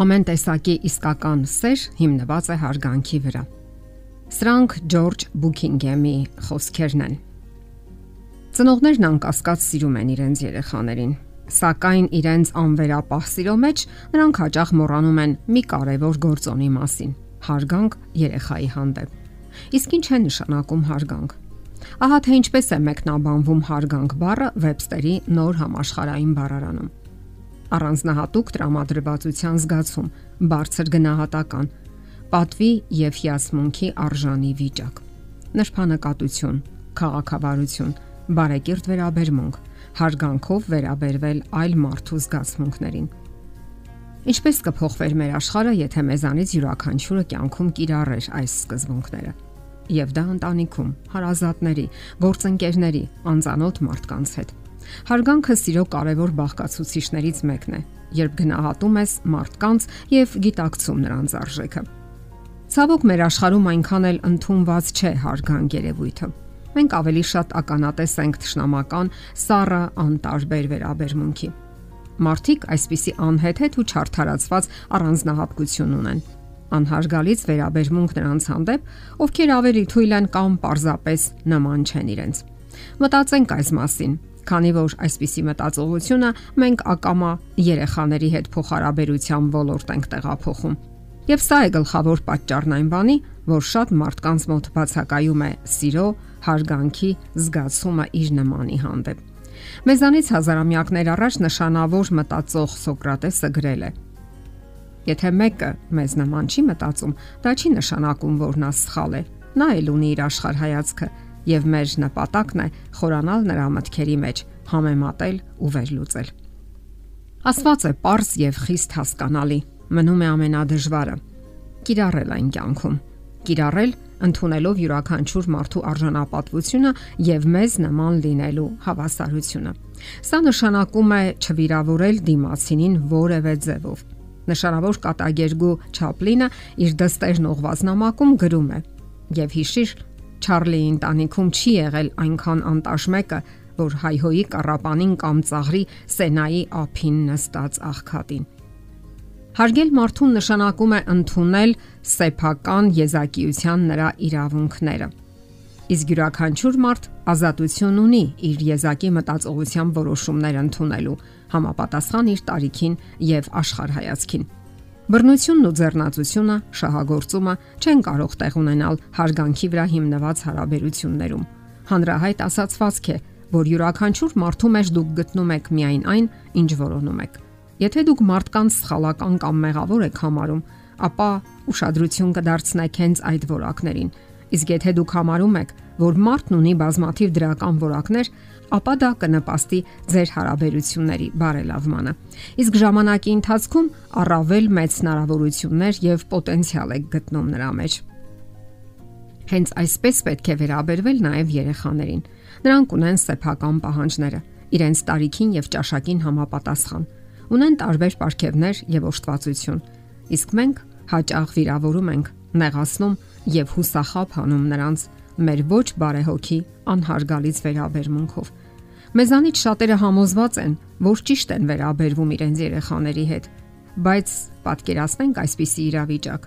Ամեն տեսակի իսկական սեր հիմնված է հարգանքի վրա։ Սրանք Ջորջ Բուքինգեմի խոսքերն են։ Ծնողներն անկասկած սիրում են իրենց երեխաներին, սակայն իրենց անվերապահ սիրո մեջ նրանք հաճախ մոռանում են մի կարևոր գործոնի մասին՝ հարգանք երեխայի հանդեպ։ Իսկ ինչ է նշանակում հարգանք։ Ահա թե ինչպես է մեկնաբանվում հարգանք բառը Webster-ի նոր համաշխարհային բառարանում առանձնահատուկ տրամադրվածության զգացում, բարձր գնահատական, պատվի եւ հիացմունքի արժանի վիճակ։ Նրբանկատություն, քաղաքավարություն, բարեկիրթ վերաբերմունք, հարգանքով վերաբերվել այլ մարդու զգացմունքներին։ Ինչպես կփոխվեր մեր աշխարհը, եթե մեզանից յուրաքանչյուրը կյանքում կիրառեր այս սկզբունքները։ Եվ դա ընտանիքում, հարազատների, գործընկերների, անծանոթ մարդկանց հետ Հարգանքը սիրո կարևոր բաղկացուցիչներից մեկն է, երբ գնահատում ես մարդկանց եւ գիտակցում նրանց արժեքը։ Ցավոք մեր աշխարհում այնքան էլ ընդունված չէ հարգանք երևույթը։ Մենք ավելի շատ ականատես ենք ճշնամական սառը անտարբեր վերաբերմունքի։ Մարդիկ այսպիսի անհեթեթ ու չարթարացված առանձնահատկություն ունեն անհարգալից վերաբերմունք նրանց հանդեպ, ովքեր ավելի թույլ են կամ պարզապես նման չեն իրենց։ Մտածենք այս մասին քանի որ այսպիսի մտածողությունը մենք ակամա երեխաների հետ փոխհարաբերության ոլորտ ենք տեղափոխում։ Եվ սա է գլխավոր պատճառն այն բանի, որ շատ մարդկանց մոտ բացակայում է սիրո, հարգանքի զգացումը իր նմանի հանդեպ։ Մեզանից հազարամյակներ առաջ նշանավոր մտածող Սոկրատեսը գրել է. Եթե մեկը մեզ նման չի մտածում, դա չի նշանակում, որ նա սխալ է։ Նա էլ ունի իր աշխարհ հայացքը եւ մեր նպատակն է խորանալ նրա մտքերի մեջ, համեմատել ու վերլուծել։ Աստված է པարս եւ խիստ հասկանալի, մնում է ամենադժվարը։ Կիրառել այն կյանքում։ Կիրառել ընդունելով յուրաքանչյուր մարդու արժանապատվությունը եւ մեզ նման լինելու հավասարությունը։ Սա նշանակում է չվիրավորել դիմացինին որևէ ձևով։ Նշանավոր կատագերգու Չապլինը իր դստերն ուղված նամակում գրում է. Եվ հիշիր, Չարլիի ընտանիքում չի եղել այնքան անտաշ մեկը, որ հայհոյի կառապանին կամ ծաղրի սենայի ափին նստած աղքատին։ Հարգել մարդուն նշանակում է ընդունել սեփական եզակիության նրա իրավունքները։ Իսկ յուրաքանչյուր մարդ ազատություն ունի իր եզակի մտածողության որոշումներ ընդունելու համապատասխան իր տարիքին եւ աշխարհայացքին։ Բռնությունն ու ձեռնացությունը, շահագործումը չեն կարող տեղ ունենալ հարգանքի վրա հիմնված հարաբերություններում։ Հանրահայտ ասացվածք է, որ յուրաքանչյուր մարդու մեջ դուք գտնում եք միայն այն, ինչ որոնում եք։ Եթե դուք մարդկանց սխալական կամ մեղավոր եք համարում, ապա ուշադրություն կդարձնեք հենց այդ որակներին։ Իսկ եթե դուք համարում եք, որ մարդն ունի բազմաթիվ դրական որակներ, ապա դա կնպաստի ձեր հարաբերությունների բարելավմանը։ Իսկ ժամանակի ընթացքում առավել մեծ հնարավորություններ եւ պոտենցիալ եք գտնում նրա մեջ։ Հենց այսպես պետք է վերաբերվել նաեւ երեխաներին։ Նրանք ունեն սեփական պահանջները, իրենց տարիքին եւ ճաշակին համապատասխան։ Ունեն տարբեր ապարքևներ եւ օժտվածություն։ Իսկ մենք հաճախ վիրավորում ենք, նեղացնում եւ հուսախապ հանում նրանց մեր ոչ բարեհոգի անհարգալից վերաբերմունքով։ Մեզանից շատերը համոզված են, որ ճիշտ են վերաբերվում իրենց երեխաների հետ, բայց պատկերացնենք այսպիսի իրավիճակ։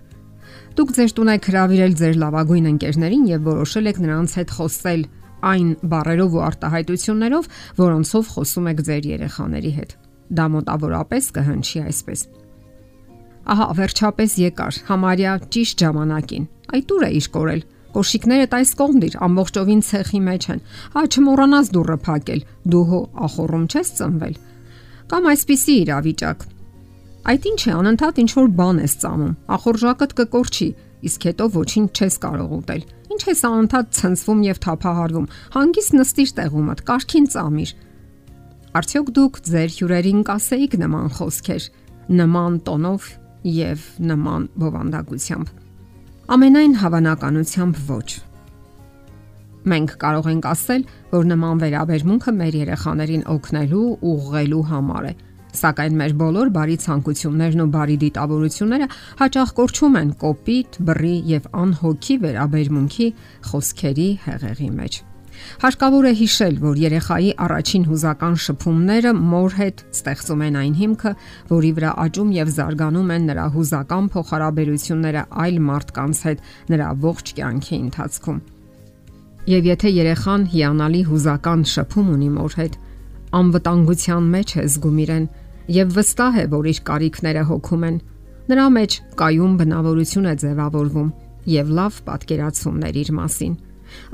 Դուք ձեր տուն եք հravirել ձեր լավագույն ընկերներին եւ որոշել եք նրանց հետ խոսել այն բարերով ու արտահայտություններով, որոնցով խոսում եք ձեր երեխաների հետ։ Դա մոտավորապես կհնչի այսպես. Ահա վերջապես եկար համարյա ճիշտ ժամանակին։ Այդ ուր է իշ կորել։ Կոշիկները տայս կողմդիր ամբողջովին ցեխի մեջ են։ Հա չմոռանաս դուռը փակել։ Դու հո ախորում չես ծնվել։ Կամ այսպիսի իրավիճակ։ Այդ ինչ է անընդհատ ինչ որ բան ես ծամում։ Ախորժակդ կկորչի, իսկ հետո ոչինչ չես կարող ուտել։ Ինչ ես անընդհատ ցնցվում եւ թափահարվում։ Հանգիստ նստիր տեղումդ, կարքին ծամիր։ Արդյոք դուք ձեր հյուրերին կասեիք նման խոսքեր, նման տոնով եւ նման բովանդակությամբ։ Ամենայն հավանականությամբ ոչ։ Մենք կարող ենք ասել, որ նման վերաբերմունքը մեր երեխաներին օգնելու ու ուղղելու համար է, սակայն մեր բոլոր բարի ցանկություններն ու բարի դիտավորությունները հաճախ կորչում են կոպիտ, բռի եւ անհոգի վերաբերմունքի խոսքերի հեղեղի մեջ։ Հարկավոր է հիշել, որ երեխայի առաջին հուզական շփումները մոր հետ ստեղծում են այն հիմքը, որի վրա աճում եւ զարգանում են նրա հուզական փոխհարաբերությունները այլ մարդկանց հետ նրա ողջ կյանքի ընթացքում։ Եվ եթե երեխան հիանալի հուզական շփում ունի մոր հետ, անվտանգության մեջ է զգում իրեն եւ վստահ է, որ իր կարիքները հոգում են, նրա մեջ կայուն բնավորություն է ձևավորվում եւ լավ պատկերացումներ իր մասին։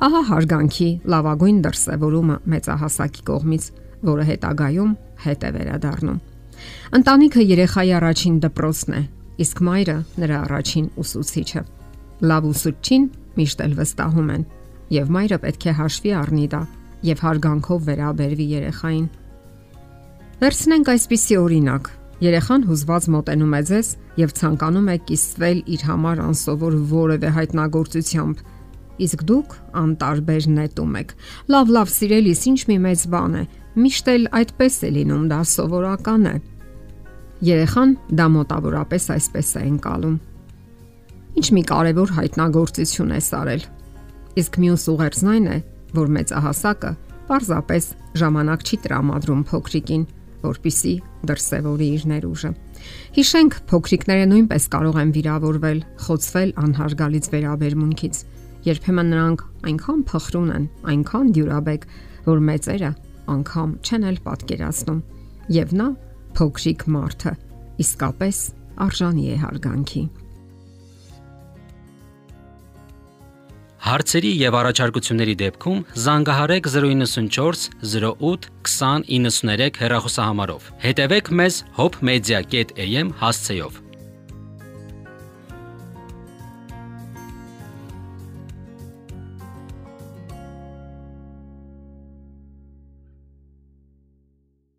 Ահա հարգանքի լավագույն դրսևորումը մեծահասակի կողմից, որը հետագայում հետ է վերադառնում։ Ընտանիքը երեխայի առաջին դպրոցն է, իսկ մայրը նրա առաջին ուսուցիչը։ Լավ ուսուցչին միշտ էլ վստահում են, եւ մայրը պետք է հաշվի առնի դա եւ հարգանքով վերաբերվի երեխային։ Վերցնենք այսպիսի օրինակ. Երեխան հուզված մոտենում է ձեզ եւ ցանկանում է կիսվել իր համար անսովոր որևէ հայտնագործությամբ իսկ դուք անտարբեր նետում եք։ Լավ, լավ, սիրելիս, ինչ մի մեծ բան է։ Միշտ էլ այդպես է լինում, դա սովորական է։ Երեխան դա մոտավորապես այսպես է ընկալում։ Ինչ մի կարևոր հայտնագործություն է սարել։ Իսկ մյուս ուղերձն այն է, որ մեծահասակը պարզապես ժամանակ չի տրամադրում փոքրիկին, որpիսի դրսևորի իր ներուժը։ Հիշենք, փոքրիկները նույնպես կարող են վիրավորվել, խոցվել անհարգալից վերաբերմունքից Երբեմն նրանք այնքան փխրուն են, այնքան դյուրաբեկ, որ մեծերը անգամ չեն էլ պատկերացնում։ Եվ նա փոքրիկ մարդը իսկապես արժանի է հարգանքի։ Հարցերի եւ առաջարկությունների դեպքում զանգահարեք 094 08 2093 հեռախոսահամարով։ Հետևեք մեզ hopmedia.am հասցեով։